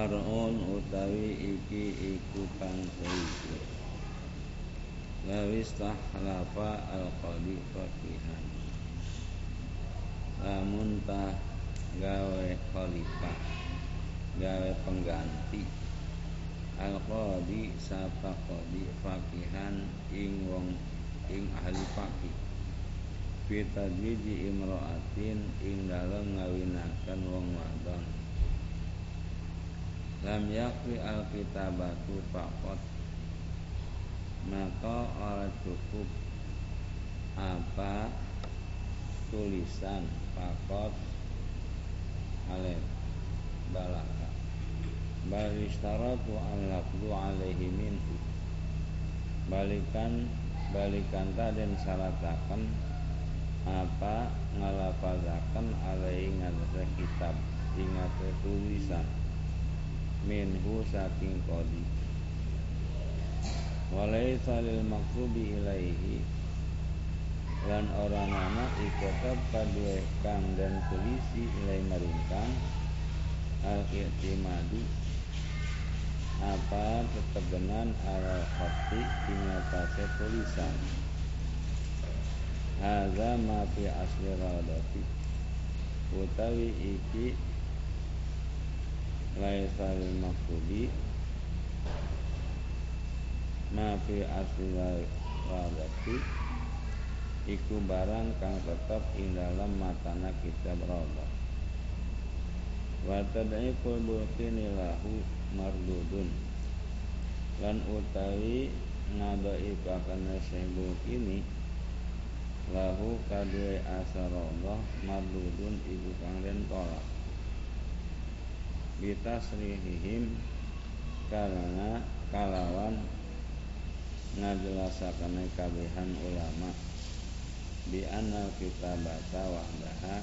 Far'un utawi iki iku kang seiku Lawis tahlafa al-qadi faqihan Lamun tah gawe khalifah Gawe pengganti. Al-qadi sapa qadi faqihan ing wong ing ahli faqih. Fitajwiji imro'atin ing dalem ngawinaken wong wadon lam yakfi alkitabatu fakot maka ora cukup apa tulisan fakot alif balaka. Bal istaratu alaihi minhu. Balikan balikan dan salatakan apa ngalafazakan alaihi ngatasi kitab ingat tulisan minhu saking kodi. Walaisa lil maktubi ilaihi. Lan orang nama ikotab kadue kang dan polisi ilai maringkang al i'timadu. Apa tetegenan ala khati ingatase tulisan? Haza ma fi asli radati. Utawi iki laisa lil maktubi ma fi asli iku barang kang tetap ing dalam matana kitab roda wa tad'iful bulqini lahu mardudun. Lan utawi ngadaikaken sebul kini lahu kadue asarullah mardudun iku kang den tolak bitasrihihim karena kalawan ngajelasakan kabehan ulama. Bi anna kitabata wahdaha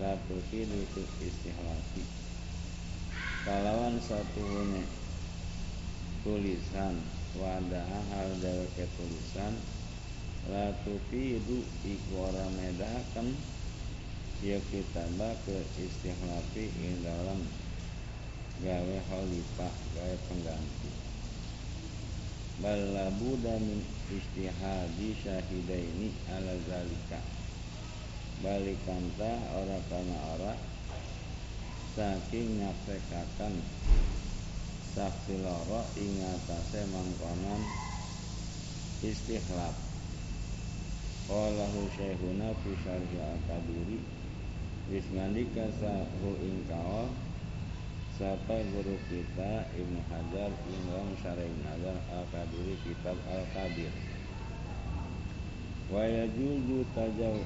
la tufidu istihlafi kalawan satu tulisan wadaha hal ke tulisan la tufidu iku ora medahaken ya kitaba ke istihlafi ing dalam gawe khalifah gawe pengganti. Balabu dan istihadi syahidaini ala zalika. Balikanta ora kana ora saking nyaksekakan saksi loro ing atase mangkonan istihlaf Qalahu syekhuna fi syarhi al-kabiri Wis sahu ing kawal Sapa guru kita Ibnu Hajar Imam Syarih Nazar Al-Kabiri Kitab Al-Kabir Wa yajuzu tajaw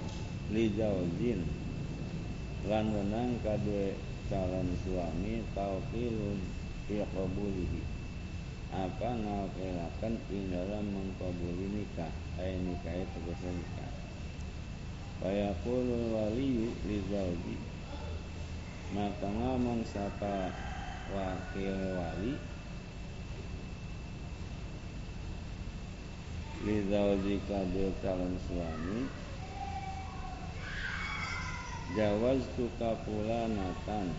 li jawzin Lan wenang kadue calon suami Tauqilun fi apa ngakilakan ing dalam mengkabuli nikah ay nikah tegese nikah Fayaqulul waliyu li zawji. Maka ngomong siapa wakil wali. Li zawji kabil calon suami. Jawaz tuka pulanatan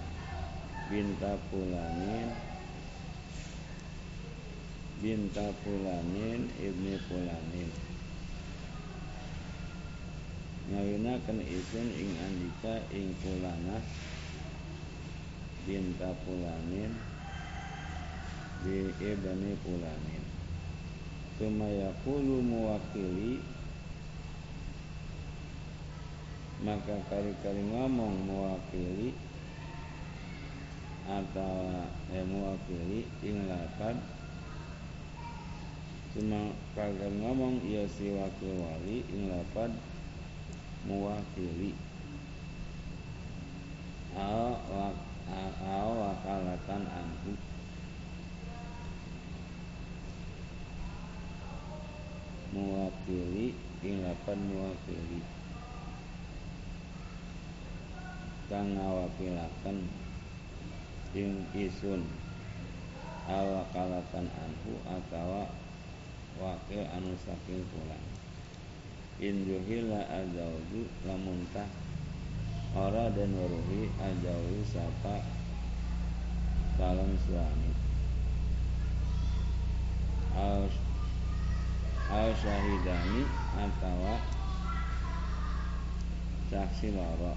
Binta pulanin. Binta pulanin Ibni pulanin ngawinaken isun ing andika ing pulana binta pulanin bi ibni pulanin. Tuma yakulu muwakili maka kali-kali ngomong mewakili atau eh, mewakili ing lapad cuma kagak ngomong ia si wakil wali ing lapad muwakili au wakalatan anhu. Muwakili ing lapan muwakili kang ngawakilaken ing isun awakalatan anhu atawa wakil anu saking pulang in juhila azauju lamun tah ora dan waruhi ajauju sapa calon suami. Al syahidani atau saksi loro.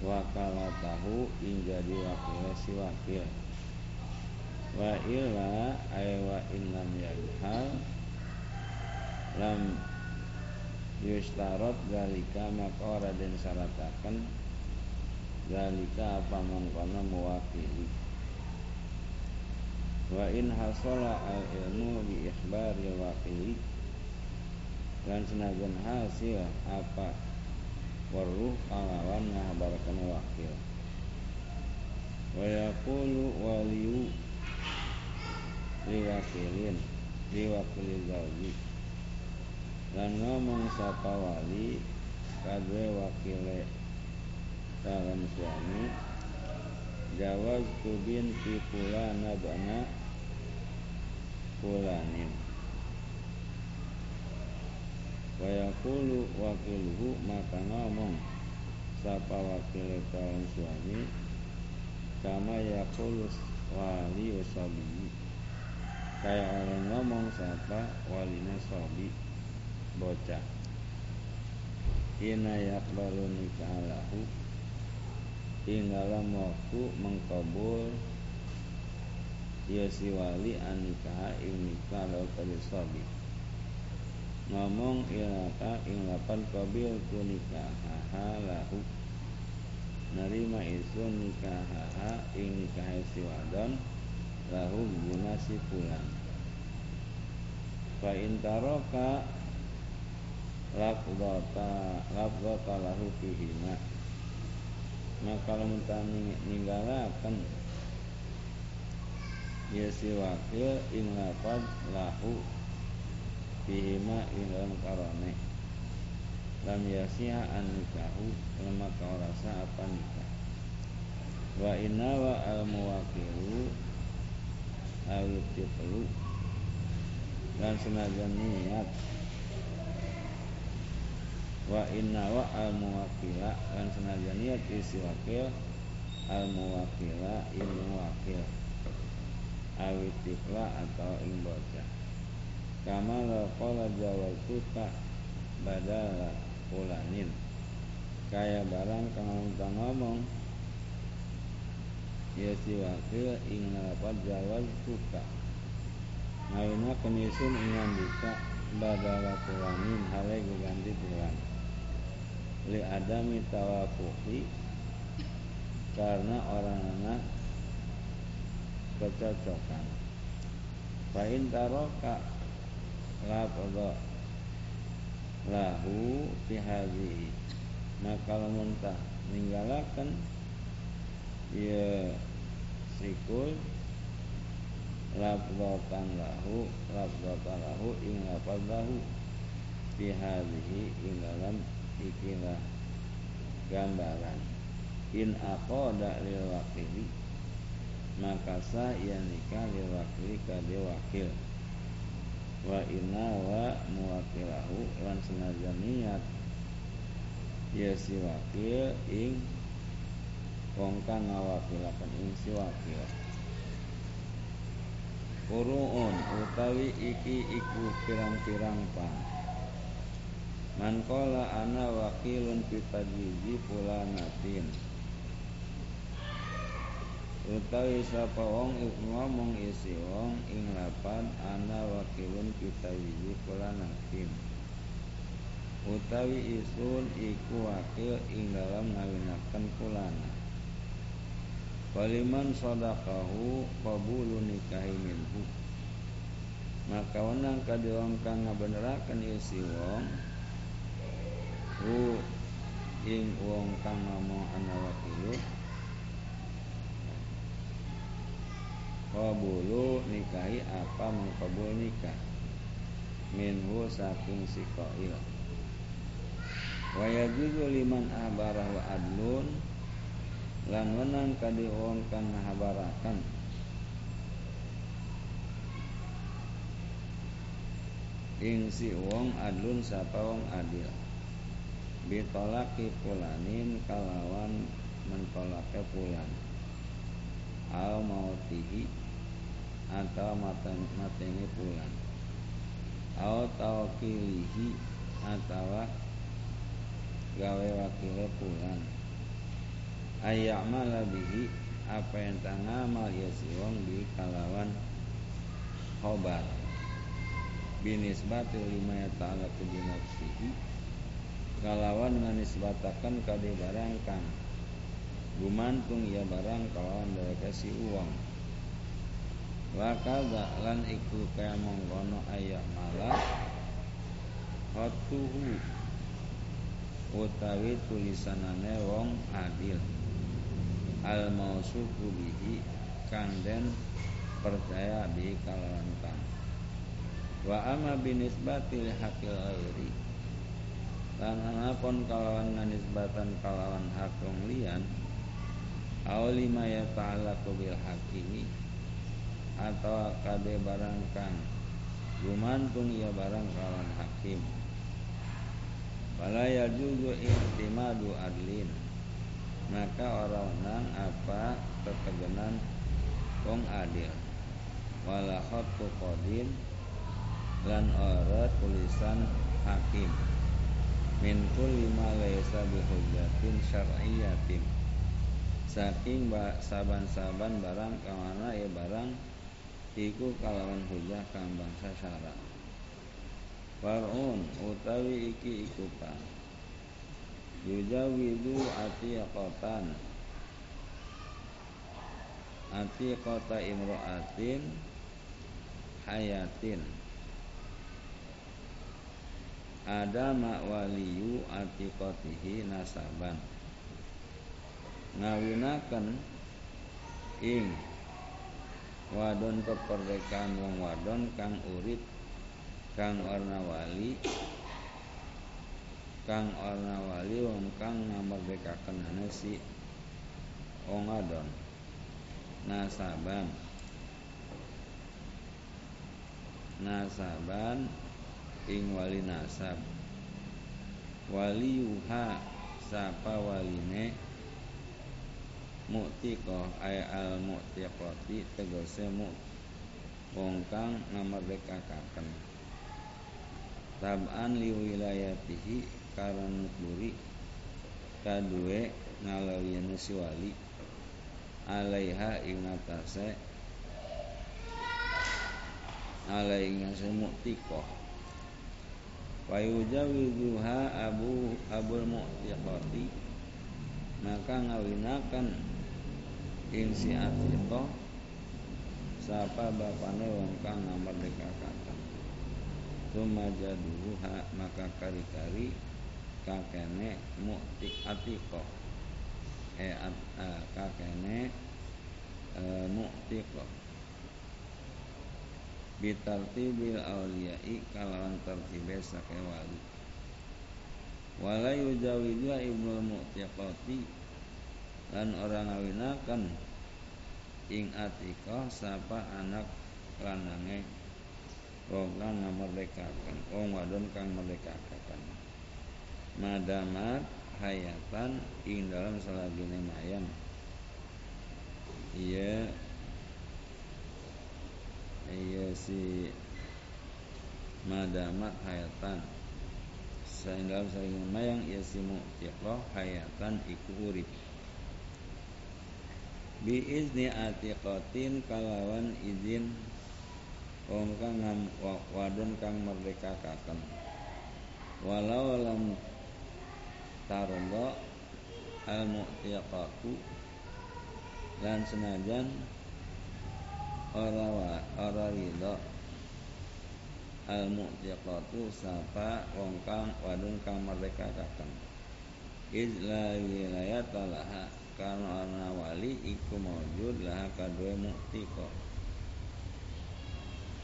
Wakala tahu ing jadi wakil si wakil. Wa illa ay wa in lam lam yustarot galika maka ora den syarataken galika apa mangkono mewakili wa in hasala al ilmu bi ikhbari wakili. Dan senajan hasil apa waruh kalawan ngahabarkan wakil. Wa yaqulu waliyu liwakilin liwakili zawji dan ngomong sapa wali kadwe wakile calon suami jawaz tu binti fulana bana fulanin. Wayakulu wakilhu maka ngomong Sapa wakil calon suami Kama yakulu wali usabi Kayak orang ngomong sapa walina sobi Bocah. Ina yakbalu nikahalahu Ing dalam waktu mengkabul. Ya si wali an nikah ing nikah lau sobi. Ngomong ilaka ing lapan kabil tu nikahaha lahu. Narima isun nikahaha ing nikah si wadon lahu guna si pulang. Fa intaroka lafdota lafdota lahu maka kalau mentah ninggalakan ya si wakil ing lapad lahu fihima dalam karone. Lam yasiha an nikahu kau rasa apa nikah. Wa inna wa al muwakilu tiflu dan senajan niat wa inna wa al muwakila dan senajan niat isi wakil al muwakila ilmu wakil. Awit tifla atau ing bocah. Kama la qala jawatuka badala fulanin kaya barang kang ngomong ya si wakil ing lapat jawab tuka ngawina kenisun ingan duka badala fulanin hale ganti fulan li adami tawafuki karena orang anak kecocokan. Fa'in taroka lafadha lahu fi hadhihi maka lamun tah ninggalaken ya sikul lafdhatan lahu lafdhatan lahu ing fi hadhihi ing dalam ikilah gambaran. In aqada lil wakili maka sa ia nikah lil wakili wakil. Wa inna wa muwakilahu lan senajan niat ya si wakil ing wong kang ngawakilaken ing si wakil. Uruun utawi iki iku pirang-pirang pang Man qala ana wakilun fi tajwizi fulanatin. Utawi sapa wong iku ngomong isi wong ing lapan ana wakilun kita wiji nakim utawi isun iku wakil ing dalam ngawinaken kulana Waliman sadaqahu qabulu nikahi minhu. Maka wenang kadi wong kang ngabeneraken isi wong hu ing wong kang ngomong ana wakilun Kabulu nikahi apa mengkabul nikah? Minhu saking si koil Wayajuzu liman ahbarah wa adlun. Lan wenang kadi wong kang ngahabarakan Ing si wong adlun sapa wong adil Bitolaki pulanin kalawan mentolake pulan. Al mautihi atau mateni pulang au tawkilihi atau gawe wakile pulang ayyamala bihi apa yang tangamal ya si di kalawan khobar. Binisbati lima ya ta'ala binafsihi kalawan nganisbatakan kade barang kang gumantung ya barang kalawan dari kasih uang. Wakada lan iku kaya mongkono ayak malah hotuhu utawi tulisanane wong adil. Al mausufu bihi kang percaya bi kalawan kang. Wa amma binisbati hakil ghairi lan anapun kalawan nganisbatan kalawan hak wong liyan aw lima ya ta'ala bil hakimi atau kade barang kang gumantung ya barang kalawan hakim. Fala yajuzu ihtimadu adlin maka orang nang apa ketegenan wong adil. Wala qadin lan ora tulisan hakim min kulli ma laysa bihujjatin syar'iyyatin. Saking saban-saban barang kamana ya barang iku kalawan hujah kang bangsa syarat Far'un utawi iki ikutan. Yujawidu atiqatan. Atiqata imra'atin hayatin ada waliyu atiqatihi nasaban. Ngawinaken ing wadon keperdekaan wong wadon kang urip kang warna wali kang orna wali wong kang ngamerdekaken si wong adon nasaban. Nasaban ing wali nasab. Wali yuha sapa waline? Mu'tiqah ay al mu'tiqati tegese mu wong kang ngamerdekaken tab'an li wilayatihi karan nuturi kadue ngalawian si wali. Alaiha ing atase alaiha semutikoh wa yujawizuha abu abul mu'tiqati maka ngawinakan ing si atiqah sapa bapane wong kang ngamerdekakan Tumajaduha maka kari-kari kakene mu'tik atiko e at, uh, kakene e, mu'tiko bitartibil awliyai kalawan tertibe sake wali. Wala yujawijua ibnu mu'tiqati dan orang ngawinakan ing atiko sapa anak lanange. Wong kang ngamerdekakan wong wadon kang merdekakan madamat hayatan ing dalam selagine mayam iya iya si madamat hayatan. Saing dalam selagine mayang iya si mu'tiqah hayatan iku urip. Bi izni atiqatin kalawan izin wong kang wadon kang merdekakan walau lam tarda al mu'tiqatu lan senajan ora ora ridho. Al mu'tiqatu sapa wong kang wadon kang kakang iz la wilayat laha karena ana wali iku maujud laha kadue mu'tiqa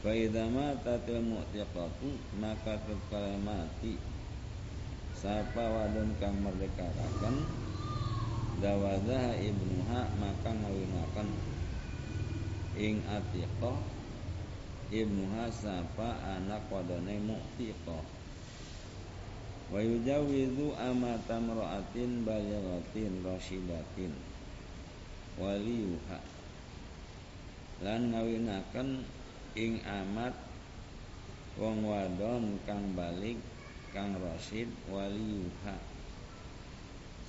fa idza matatil mu'tiqatu maka tatkala mati Sapa wadon kang merdekakan Dawadah ibnuha maka ngawinakan Ing atiqah Ibnuha sapa anak wadone mu'tiqah. Wa yujawizu amata mra'atin balighatin rasyidatin Waliyuha lan ngawinaken ing amat wong wadon kang balik kang rasyid waliyuha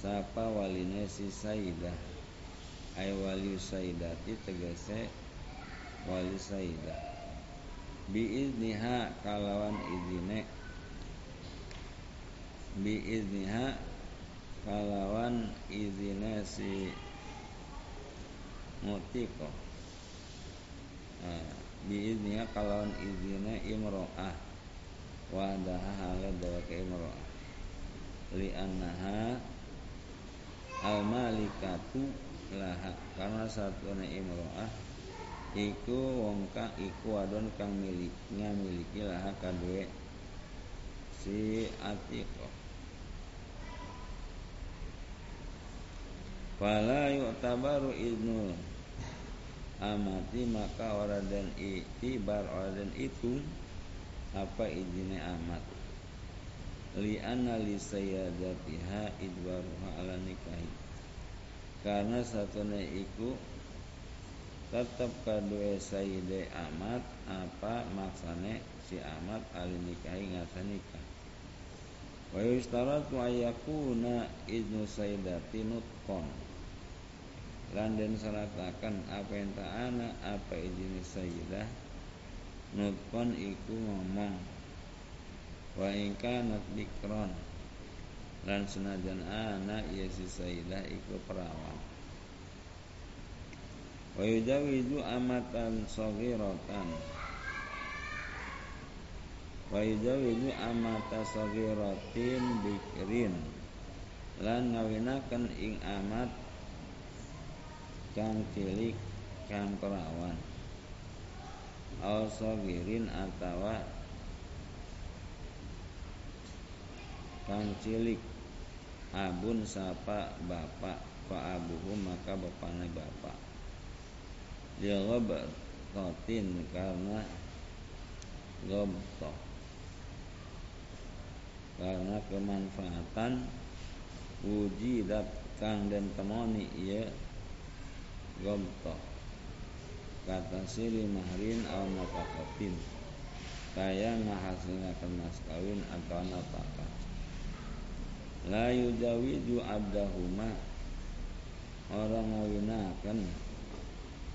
sapa waline si Saidah ay wali Saidati tegese wali Saidah biizniha kalawan izine biizniha kalawan izine si mutiko. Nah, biizniha kalawan izine imro'ah. Wadaha hala dawake imro'ah. Li annaha al malikatu laha. Karena satu imro'ah iku wong kang iku wadon kang milik miliki laha kadue si atiqah Fala yu'tabaru idnul amati maka orang dan itibar orang dan itu apa izinnya amat. Li anna li sayyadatiha idbaruha ala nikahi. Karena satu iku tetap kedua sayyide amat apa maksane si amat ali nikahi ngasa nikah? Wa yustaratu ayakuna idnu sayyidati nutqon lan den salatakan apa yang ta'ana apa izin sayyidah nutqon iku ngomong wa ingkanat bikron lan senajan anak ya si sayyidah iku perawan wa yujawizu amatan saghiratan. Wa yujawizu amata saghiratin bikrin. Lan ngawinaken ing amat kang cilik kang perawan girin atawa kang cilik. Abun sapa bapak fa abuhu maka bapaknya bapak dia totin karena gobtoh karena kemanfaatan wujidat kang dan temoni ia gomto kata siri mahrin al nafakatin kaya ngahasilkan mas kawin atau nafkah. La yujawizu abdahuma orang ngawinakan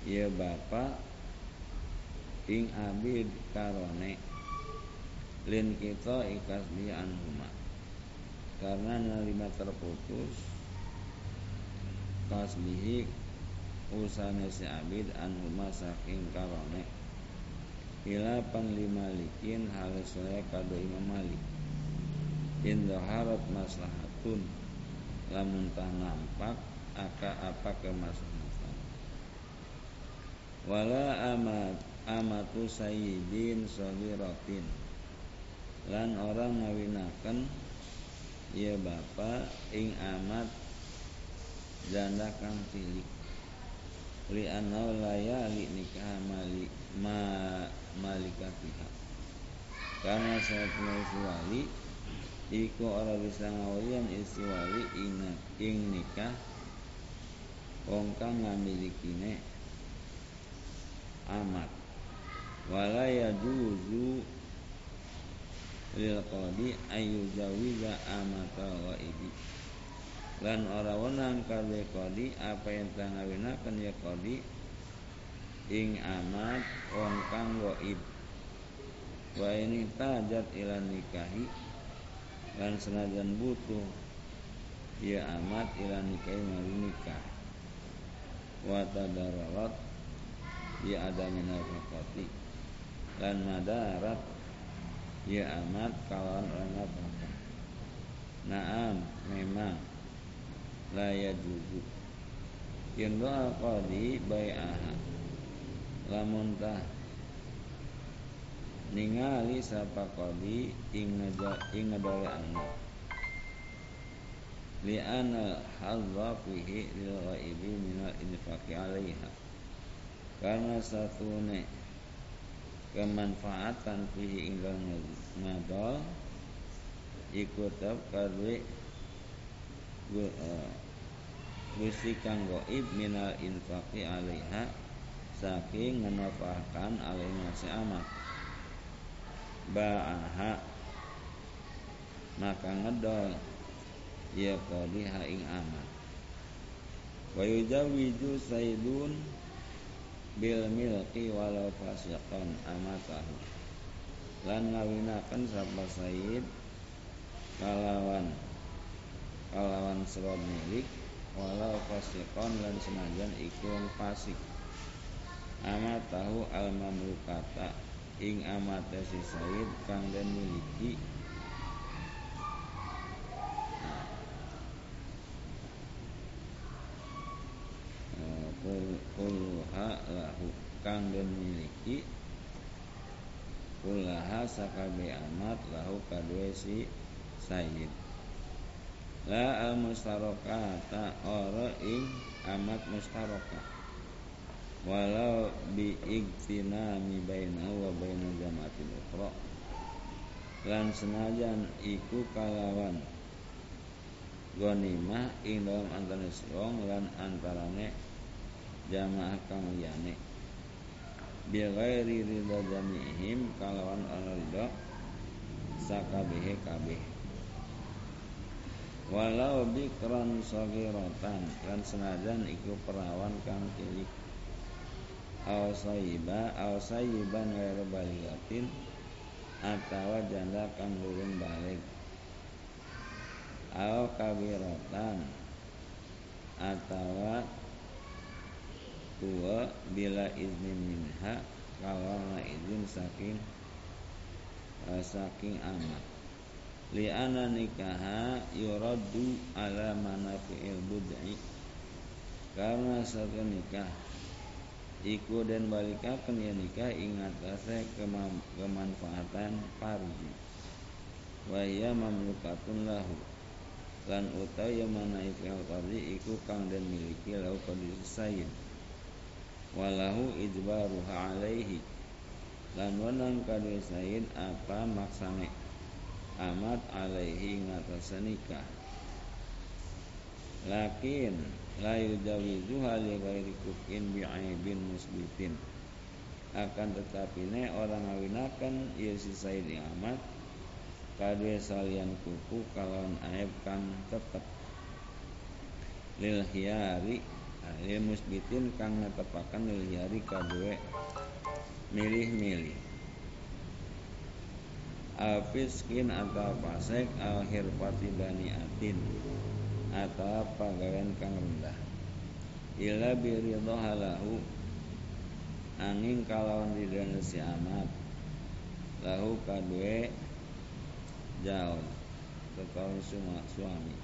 ya bapak ing abid karone lin kita ikas di anhuma. Karena nerima terputus kasbihi usane si abid anhuma saking karone. Ila panlimalikin halis saya kado imam malik. Indaharat maslahatun lamun tah nampak aka apa kemaslahatan wala amat amatu sayyidin sabiratin lan orang ngawinaken ya bapak ing amat janda kang cilik. Li anau layali nikah mali ma malikatiha karena saat wali iku ora bisa ngawalian isi wali ing, nikah wong kang ngamilikine amat. Wala yajuzu lil qadi ayu jawiza amata wa ibi lan ora wenang kabeh kodi apa yang tang ngawinaken ya kodi ing amat wong kang gaib wa ini tajat ila nikahi lan senajan butuh ya amat ila nikahi mari nikah. Wa tadararat ya ada minafakati lan madarat ya amat kawan orang apa. Naam memang. La yajuzu. Yen doa qadi bai'aha lamun tah ningali sapa qadi ing ngadawe anak. Li ana hadza fihi lil ghaibi min al infaqi alaiha karena satu ne kemanfaatan fihi ing ngadol ikut kadwe Gusti kang gaib minal infaqi alaiha saking ngenofahkan alaihi si amat. Ba'aha maka ngedol ya qadiha ing amat. Wa yujawizu saidun bil milki walau fasiqan amatahu. Lan ngawinaken sapa said kalawan kalawan sebab milik walau fasiqan lan senajan iku fasik. Amat tahu al mamlukata ing amate si said kang den miliki kulha lahu kang den miliki. Kulaha sakabe amat lahu kadue si sayyid. La al mustarokata ora ing amat mustaroka walau bi mi baina wa baina jamaatin ukhra. Lan senajan iku kalawan gonimah ing dalam antara wong lan antarane jamaah kang liyane bi ghairi ridha jami'ihim kalawan ridha sakabehe kabeh walau bikran sagiratan lan senajan iku perawan kang cilik. Aw sayyiba aw sayyiban ghairu baligatin atawa janda kang belum balik. Aw kabiratan atawa tua bila izin minha kalau izin saking uh, saking amat. Li'ana nikaha yuraddu ala manafi'il bud'i. Karena satu nikah iku dan balikaken ya nikah ingat ase kemanfaatan farji wa ya mamlukatun lahu. Lan utawi mana ifil farji iku kang dan miliki lahu kondisi sayin walahu ijbaruha alaihi. Lan wenang kadhe said apa maksane? Amat alaihi ngatas nikah. Lakin la yujawizuha li ghairi kukin bi'aibin musbitin. Akan tetapi ne orang ngawinakan ieu si Said amat. Kadue salian kuku kalon aib kang tetep. Lil hiyari lil musbitin kang netepaken hari kadue milih-milih. Al fiskin atau pasek al hirfati bani atin atau pagawean kang rendah. Ila biridho halahu angin kalawan ridhana si amat lahu kadue jauh tetapi suami.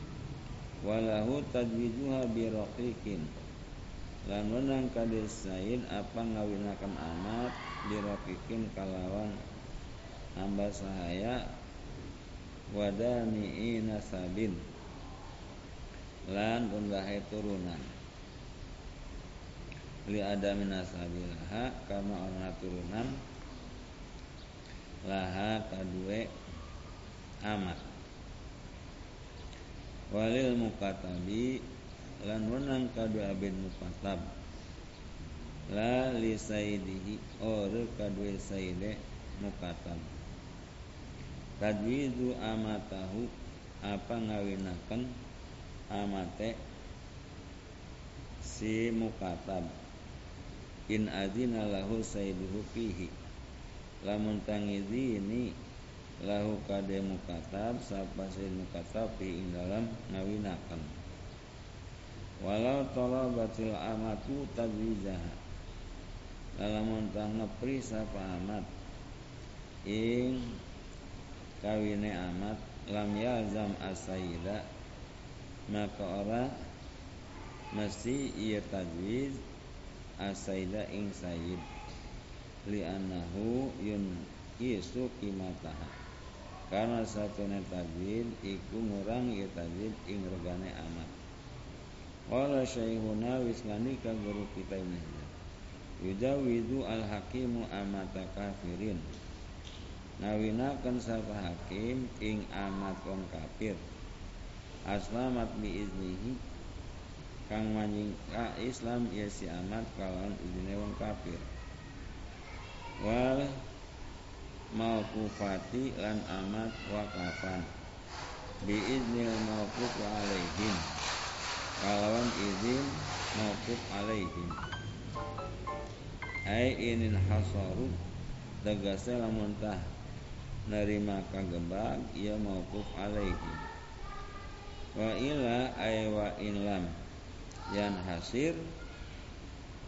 Walahu tajwijuha biroqiqin lan menang kades sain apa ngawinakan amat dirokikin kalawan hamba sahaya wadani nasabin lan undahe turunan. Li ada minasabilaha karena orang turunan. Laha kadue amat walil mukatabi lan wenang kadu abin mukatab la li saidihi or kadu saide mukatab kadwizu amatahu apa ngawinaken amate si mukatab in azina lahu saiduhu fihi. Lamun tangizini lahu kade mukatab sapa si mukatab fi ing dalam ngawinaken walau talabatil amatu tadwijaha dalam ngepri sapa amat ing kawine amat lam yalzam asaida maka ora mesti ia tajwiz asaida ing sayyid li annahu yun isu kimataha. Karena satu tajwid iku ngurang ia tajwid ing regane amat Qala syaihuna wismanika guru kita ini. Yujawidu al-hakimu amata kafirin. Nawinakan sapa hakim ing amat wong kafir. Aslamat bi iznihi kang manjing ka Islam ya si amat kalawan izine wong kafir. Wal mauqufati lan amat wakafan. Bi iznil mauquf alaihim kalawan izin mauquf alaihim. Ai inin hasaru tegase lamun tah nerima kagebag ia mauquf alaihim. Wa ila ay wa in lam yan hasir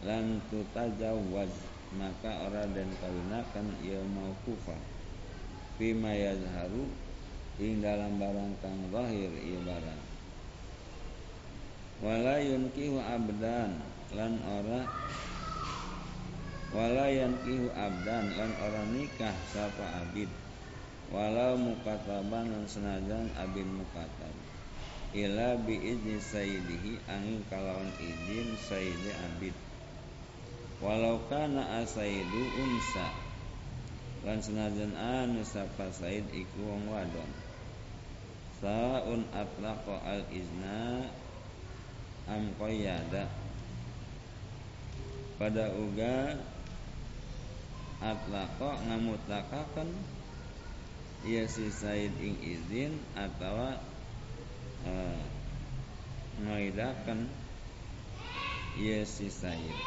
lan tutajawaz maka ora dan kawinakan ia mauqufa fima yazharu ing dalam barang kang zahir ia barang wala yunkihu abdan lan ora wala abdan lan ora nikah sapa abid. Walau mukataban lan senajan abin mukatab. Ila bi izni sayyidihi angin kalawan izin sayyidi abid. Walau kana asaidu unsa lan senajan anu sapa said iku wong wadon. Saun atlaqa al izna am qayyada. Pada uga atlaqa ngamutlakaken ia si said ing izin atau uh, ngaidakan ia si said.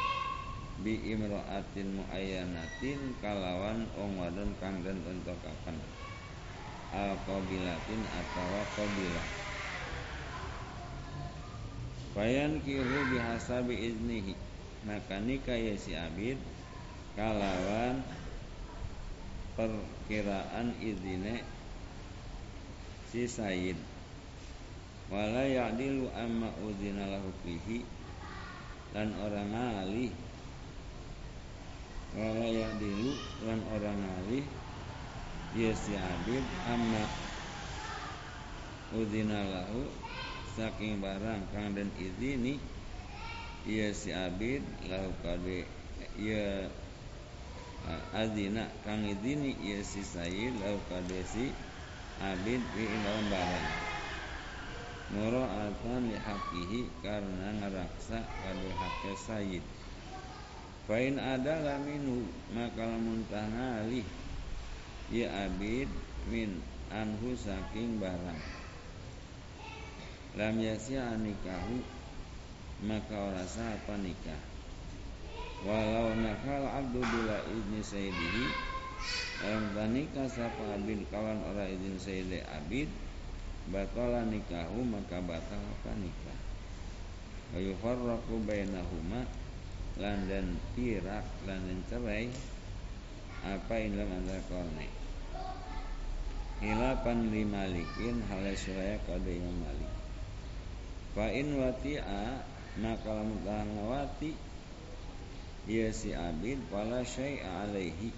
Bi imra'atin muayyanatin kalawan wong wadon kang den entokaken al qabilatin atawa qabilah Fayan kihu bihasabi iznihi. Maka nikah ya si abid Kalawan Perkiraan izine Si Sayyid Wala ya'dilu amma uzina lahu fihi. Dan orang alih. Wala ya'dilu Dan orang alih Ya si abid amma Uzina lahu saking barang kang dan izini ia si abid lahu kade ia azina kang izini ia si sayyid lahu kade si abid fi dalam barang. Muraatan li hakihi karena ngeraksa kade haknya sayyid Fain ada laminu maka lamun tangalih ya abid min anhu saking barang lam yasi'a nikahu maka ora apa nikah. Walau nakal abdu bila izni sayyidihi dalam tanika sapa abid kawan ora izin sayyidi abid batala nikahu maka batal apa nikah. Wa yufarraqu bainahuma lan dan pirak lan dan cerai apa ini dalam antara kaulne hilapan limalikin halai suraya kada imam malik Fa in wati'a maka lamun ngawati ya si abid wala syai'a alaihi.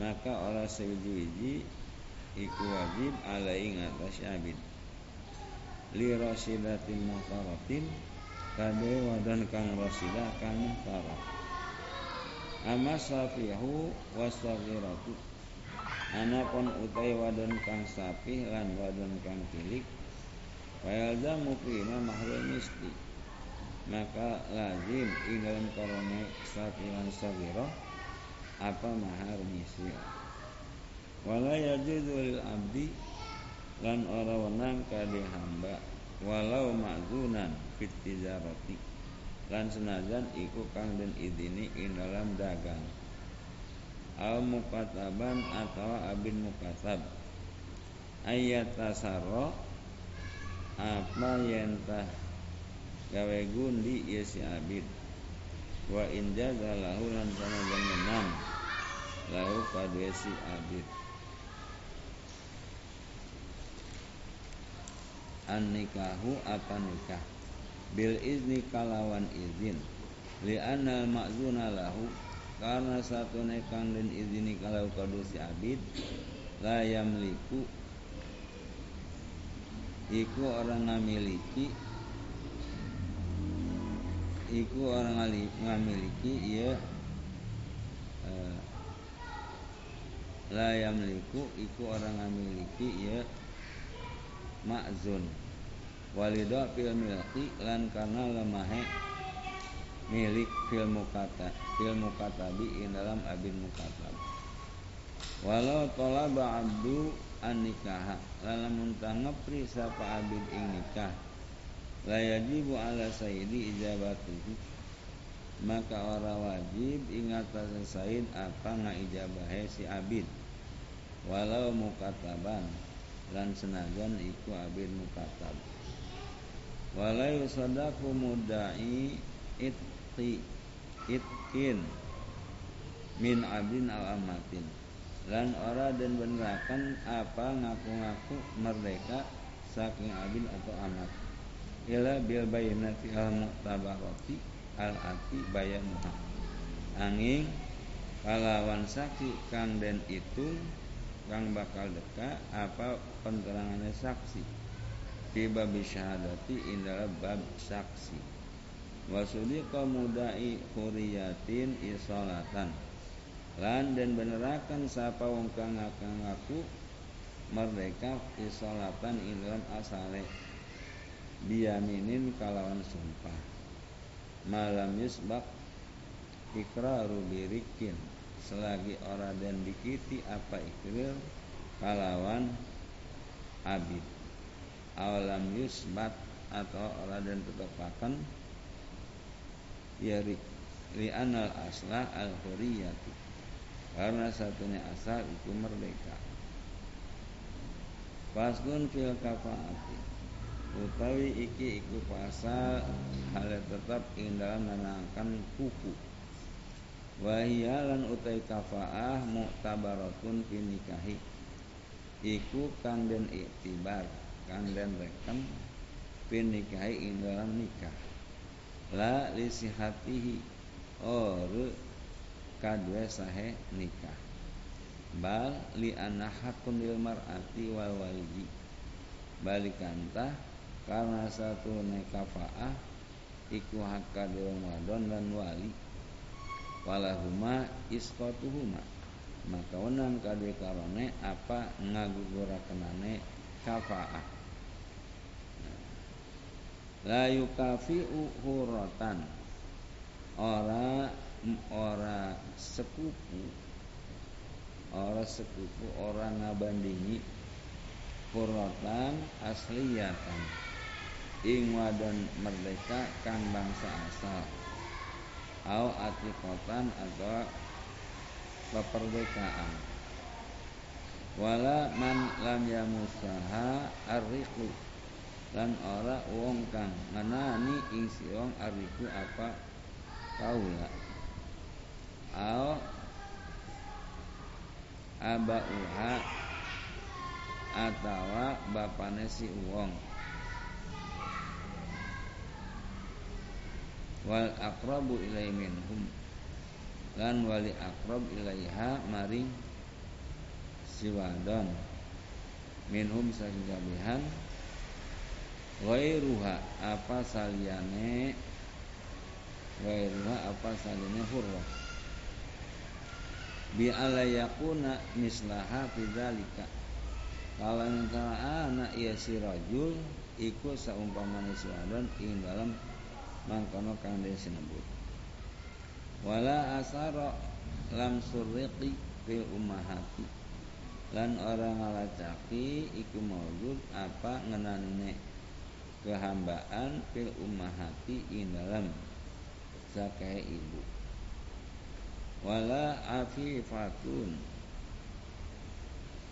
Maka ora sewiji-wiji iku wajib alaihi ngatas abid. Li rasidatin muhtaratin kade wadan kang rasidah kang muhtarat amma safihu wasaghiratu anapun utai wadon kang sapih lan wadon kang cilik Wayalzamu fima mahrum misti. Maka lazim ing dalam korone sakiran sagiro Apa mahar misli Wala yajudu lil abdi Lan ora wenang kade hamba. Walau ma'zunan fit tijarati Lan senajan iku kang den idini ing dalam dagang. Al mukataban atau abin mukatab Ayat tasarro apa yang gawe gundi ya si abid. Wa in jaza lahu lan sama lahu kadue si abid. An nikahu apa nikah? Bil izni kalawan izin. Li anal makzuna lahu. Karena satu nekang dan izini kalau kadu si abid la yamliku iku orang ngamiliki. Iku orang ngamiliki ia eh, la yamliku iku orang ngamiliki ia makzun walido fil milki lan karena lemahe milik fil mukata fil mukatabi in dalam abin mukatab walau tolaba abdu an nikah lamun tangepri sapa abid ing nikah. La yajibu ala sayyidi ijabatuhu. Maka ora wajib ingat said apa ngaijabahe si abid. Walau mukataban lan senajan iku abid mukatab. Walau sadaku mudai itqi itkin min abdin al amatin lan ora dan benerakan apa ngaku-ngaku merdeka saking abid atau amat ila bil bayinati al mu'tabarati al ati bayanuha angin kalawan saksi kang den itu kang bakal deka apa penerangannya saksi. Di bab syahadati indal bab saksi. Wasudi mudai huriyatin isolatan lan dan benerakan sapa wong kang ngaku merdeka isolatan indal asale. Biyaminin kalawan sumpah. Malam yusbak ikraru birikin. Selagi orang dan dikiti apa ikrir kalawan abid. Awalam yusbat atau orang dan tetapakan ya li anal aslah al huriyati karena satunya asal itu merdeka. Faslun fil kafaati. Utawi iki iku pasal hal tetap ing dalam menangkan kuku. Wahiyalan utai kafaah mu'tabaratun fi nikahi. Iku kang den iktibar Kang den reken fi nikahi ing dalam nikah. La lisihatihi Or kadwe sahe nikah. Bal li anahakun lil mar'ati wal walidi. Balikantah karena satu nekafaah Iku hakka wadon dan wali. Walahuma iskotuhuma. Maka wenang kadue karone apa ngagugurakenane kafaah. La yukafi'u ora ora sekupu ora sekupu ora ngabandingi huratan asliyatan ing wadon merdeka kang bangsa asal au atikotan atau keperdekaan. Wala man lam yamusaha arriku dan ora wong kang ngenani ing si wong arriku apa kaula au abauha atawa bapane si wong. Wal akrabu ilai minhum. Lan wali akrab ilaiha maring siwadon minhum saking kabihan. Wairuha apa saliane Wairuha apa saliane hurrah Bi ala yakuna mislaha fidzalika Kalau antara anak ia si rajul Iku saumpamane siwadon ing dalam mangkono kang den sinebut. Wala asara lam surriqi fil ummahati lan orang ngalacaki iku maujud apa ngenanine kehambaan fil ummahati ing dalam sakae ibu wala afifatun.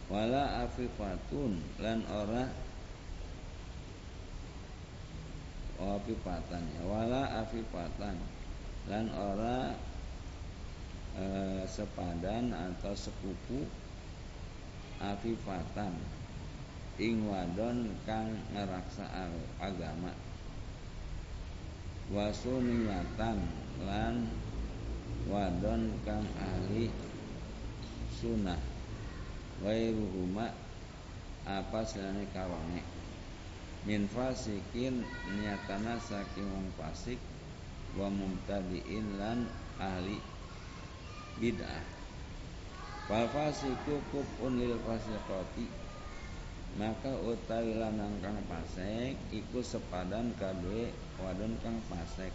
Wala afifatun. Lan ora afifatan ya. Wala afifatan. Lan ora e, sepadan atau sepupu afifatan. Ing wadon kang ngeraksa agama. Wasuniyatan lan wadon kang ahli sunnah. Wairuhuma apa selane kawane? Min fasikin nyatana saking wong fasik wa mumtadiin lan ahli bid'ah. Wal fasiku kubun lil fasiqati maka utawi lanang kang pasek iku sepadan kadue wadon kang pasek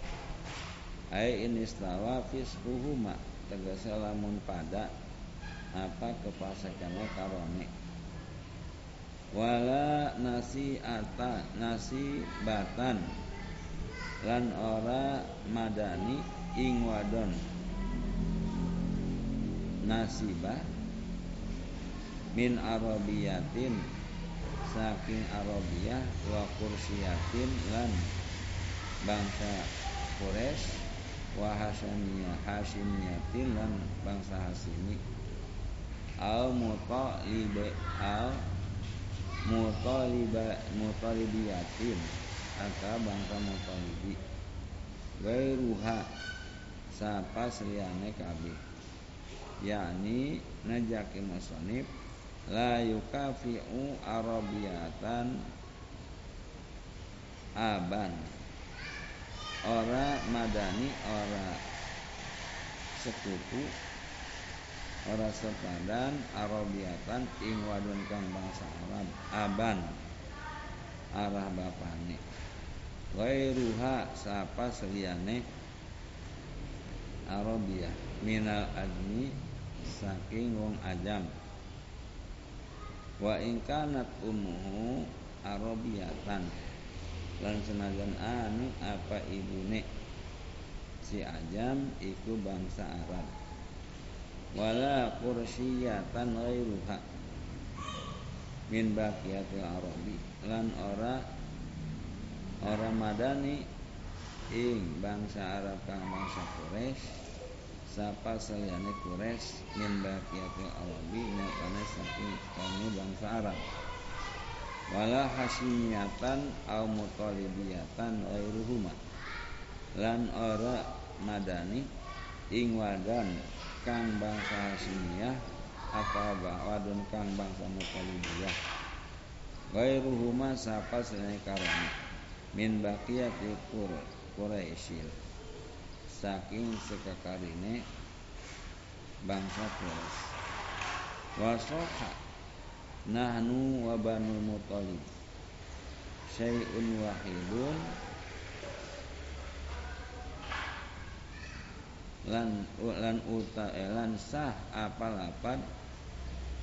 ai inistawa fisquhuma tegese lamun pada apa kepasekannya karone. Wala nasi ata nasi batan lan ora madani ing wadon. Nasibah min arabiyatin saking Arabiyah wa kursiyatin lan bangsa Quraisy wa Hasyamiyah Hasyimiyatin lan bangsa Hasimi al mutalibe al mutaliba mutalibiyatin atau bangsa mutalibi. Gairuha sapa seliyane kabeh yakni najaki musonib la yukafi'u arabiyatan aban ora madani ora sekutu ora sepadan arabiatan ing wadon kang bangsa Arab. Aban arah bapane. Wairuha sapa seliyane? Arabia minal admi saking wong ajam. Wa ingkanat umuhu arabiyatan lan senajan anu apa ibune? Si ajam iku bangsa Arab. Wala kursiyatan ghairuha. Min baqiyatil arabi. Lan ora ora madani ing bangsa Arab kang bangsa Quraisy. Sapa saliyane Quraisy min baqiyatil arabi nyatane saking kamu bangsa Arab wala hasimiyatan au mutalibiyatan ghairuhuma. Lan ora madani ing wadan kang bangsa hasimiyah apa wadon kang bangsa mutalibiyah ghairuhuma sapa saliyane karami min baqiyatil Quraisy. Saking sekakarine bangsa Quraisy. Wasoha nahnu wa banu mutalib syai'un wahidun. Lan lan uta eh, lan sah apa lapan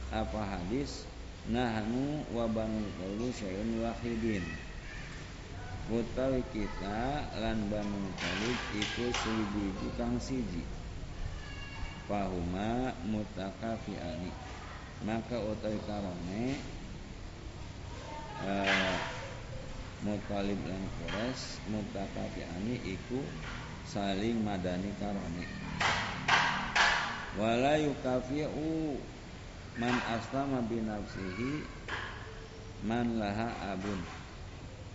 apa hadis. Nahnu wa banu mutalib syai'un wahidin. Utawi kita lan Banu Talib iku siji kang siji. Fahuma mutakafiani maka utawi karone uh, Mutalib lan Quraisy mutakafiani iku saling madani karone. Wala yukafi'u man aslama binafsihi man laha abun.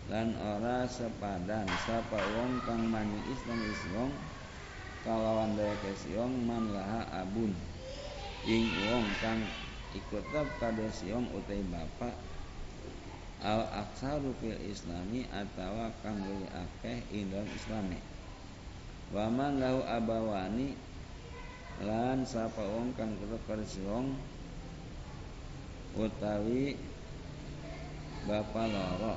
Lan ora sepadan sapa wong kang mani Islam Islam kalawan daya kesiong man laha abun. Ing wong kang ikut tetap kada siong utai bapak. Al aksaru fil islami atawa kang luwih akeh ing islami. Waman lahu abawani lan sapa wong kang tetep kada siong utawi bapak loro.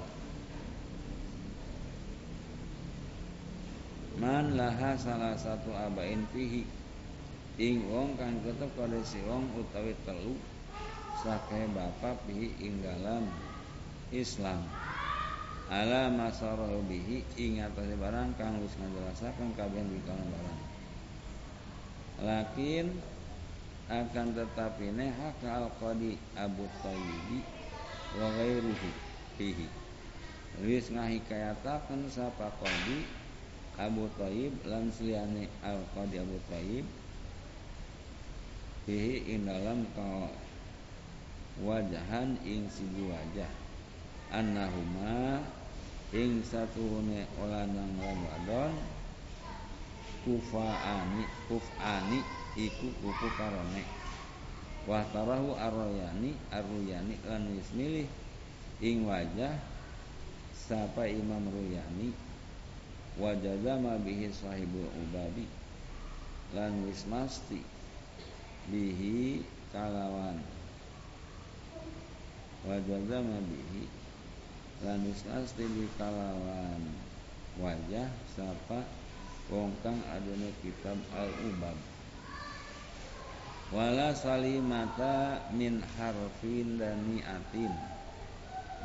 Man laha salah satu abain fihi. Ing wong kang tetep si wong utawi telu sakai bapak bihi ing dalam Islam. Ala masarahu bihi ing atase barang kang wis ngajelasaken kabeh dikawan barang. Lakin akan tetapi hak al qadi Abu Tayyibi wa ghairuhu fihi. Wis ngahikayataken sapa qadi Abu Thayyib lan seliane Al Qadi Abu Thayyib ing dalam wajahan ing siji wajah. Annahuma ing satuhune olanang lan wadon kufaani kufani iku kuku karone. Wah tarahu arroyani arruyani lan wis milih ing wajah sapa Imam Ruyani wa jazama bihi sahibul ubadi lan wis masti bihi kalawan wajah bihi. Lanus asli kalawan wajah sapa wong kang adune kitab al ubab wala salimata min harfin dan niatin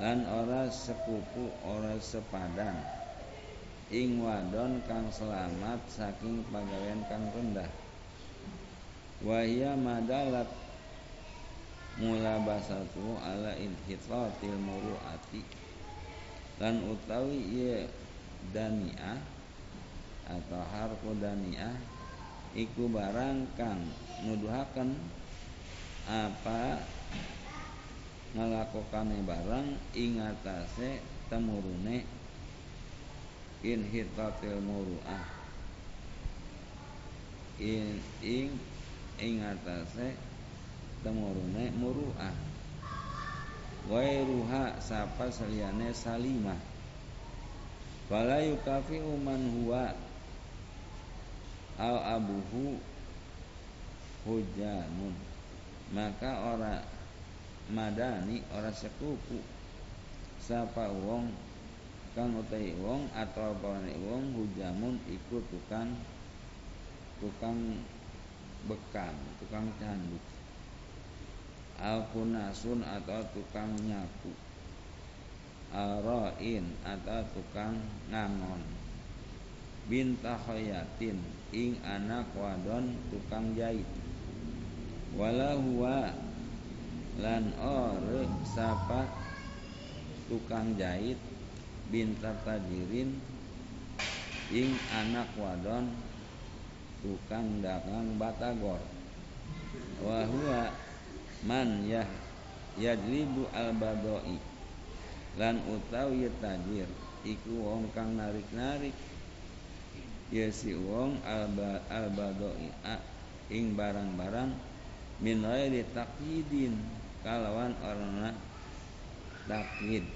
lan ora sepupu ora sepadan ing wadon kang selamat saking pagawean kang rendah. Wahia madalat mula basatu ala inhitatil muruati. Lan utawi ieu daniah atau harfu daniah iku barang kang nuduhaken apa ngelakokane barang ing atase temurune inhitatil muruah. In ing ing atase temurune muruah wairuha sapa saliyane salimah. Fala yukafi man huwa. Al abuhu hujanun. Maka ora madani ora sekupu sapa wong kang utai wong atau apane wong hujamun iku tukang tukang bekam, tukang canduk. Alkunasun atau tukang nyapu. Aroin atau tukang ngangon. Binta khoyatin ing anak wadon tukang jahit. Wala huwa lan ore sapa tukang jahit bintar tajirin ing anak wadon tukang dagang batagor wahua man yah yadribu al badoi lan utawi tajir iku wong kang narik-narik. Ya si wong al, badoi ing barang-barang min ghairi taqyidin kalawan orna takyid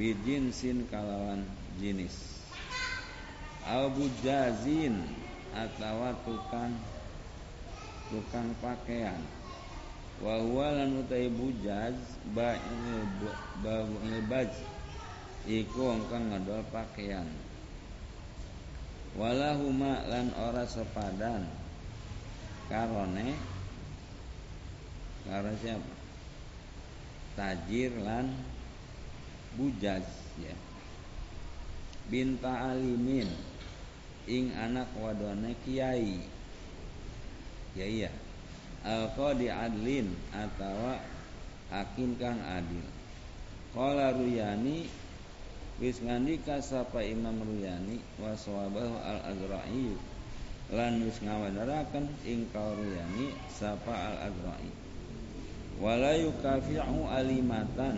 bijinsin kalawan jinis. Al bujazin atau tukang tukang pakaian wa huwa lan utai bujaz ba baj iku kang ngadol pakaian. Wala huma lan ora sepadan. Karone karo siapa? Tajir lan bujaz ya. Binta alimin ing anak wadone kiai. Ya iya al qadi adlin atawa hakim kang adil. Qala ruyani wis ngandika sapa imam ruyani wa sawabahu al azra'i lan wis ngawadaraken ing ruyani sapa al azra'i wala yukafi'u alimatan.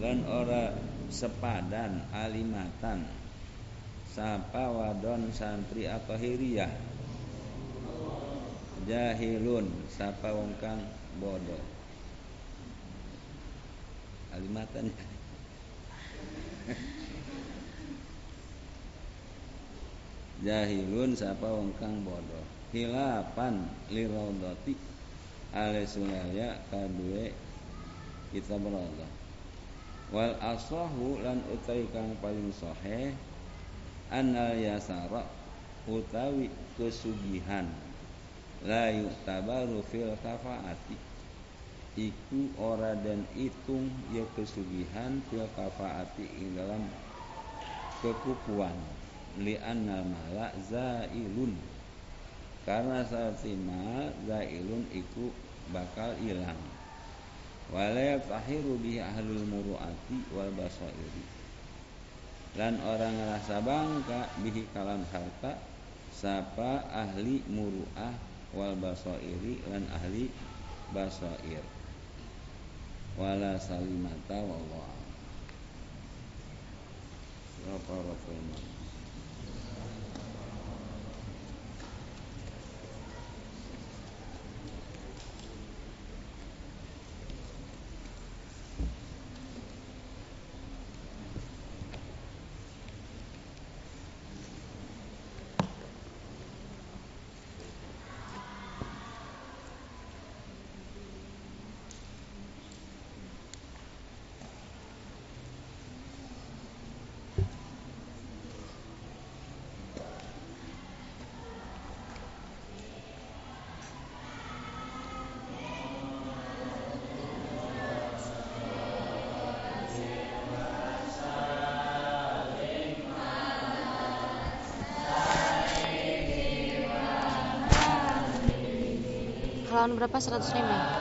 Lan ora sepadan alimatan. Sapa wadon santri atau hiriyah jahilun sapa wong kang bodoh. Alimatan jahilun sapa wong kang bodoh. Hilapan liraudati ale sulaya kadue kita berada wal asahu lan utai kang paling sahih anal yasara utawi kesugihan la yutabaru fil kafaati. Iku ora dan hitung ya kesugihan fil kafaati ing dalam kekupuan. Li annal mala zailun. Karena saat mal zailun iku bakal hilang. Wala tahiru bihi ahlul muruati wal basairi. Dan orang ngerasa bangka bihi kalam harta sapa ahli muruah wal basoiri dan ahli basoir wala salimata wallah. Rabbana Tahun berapa 105?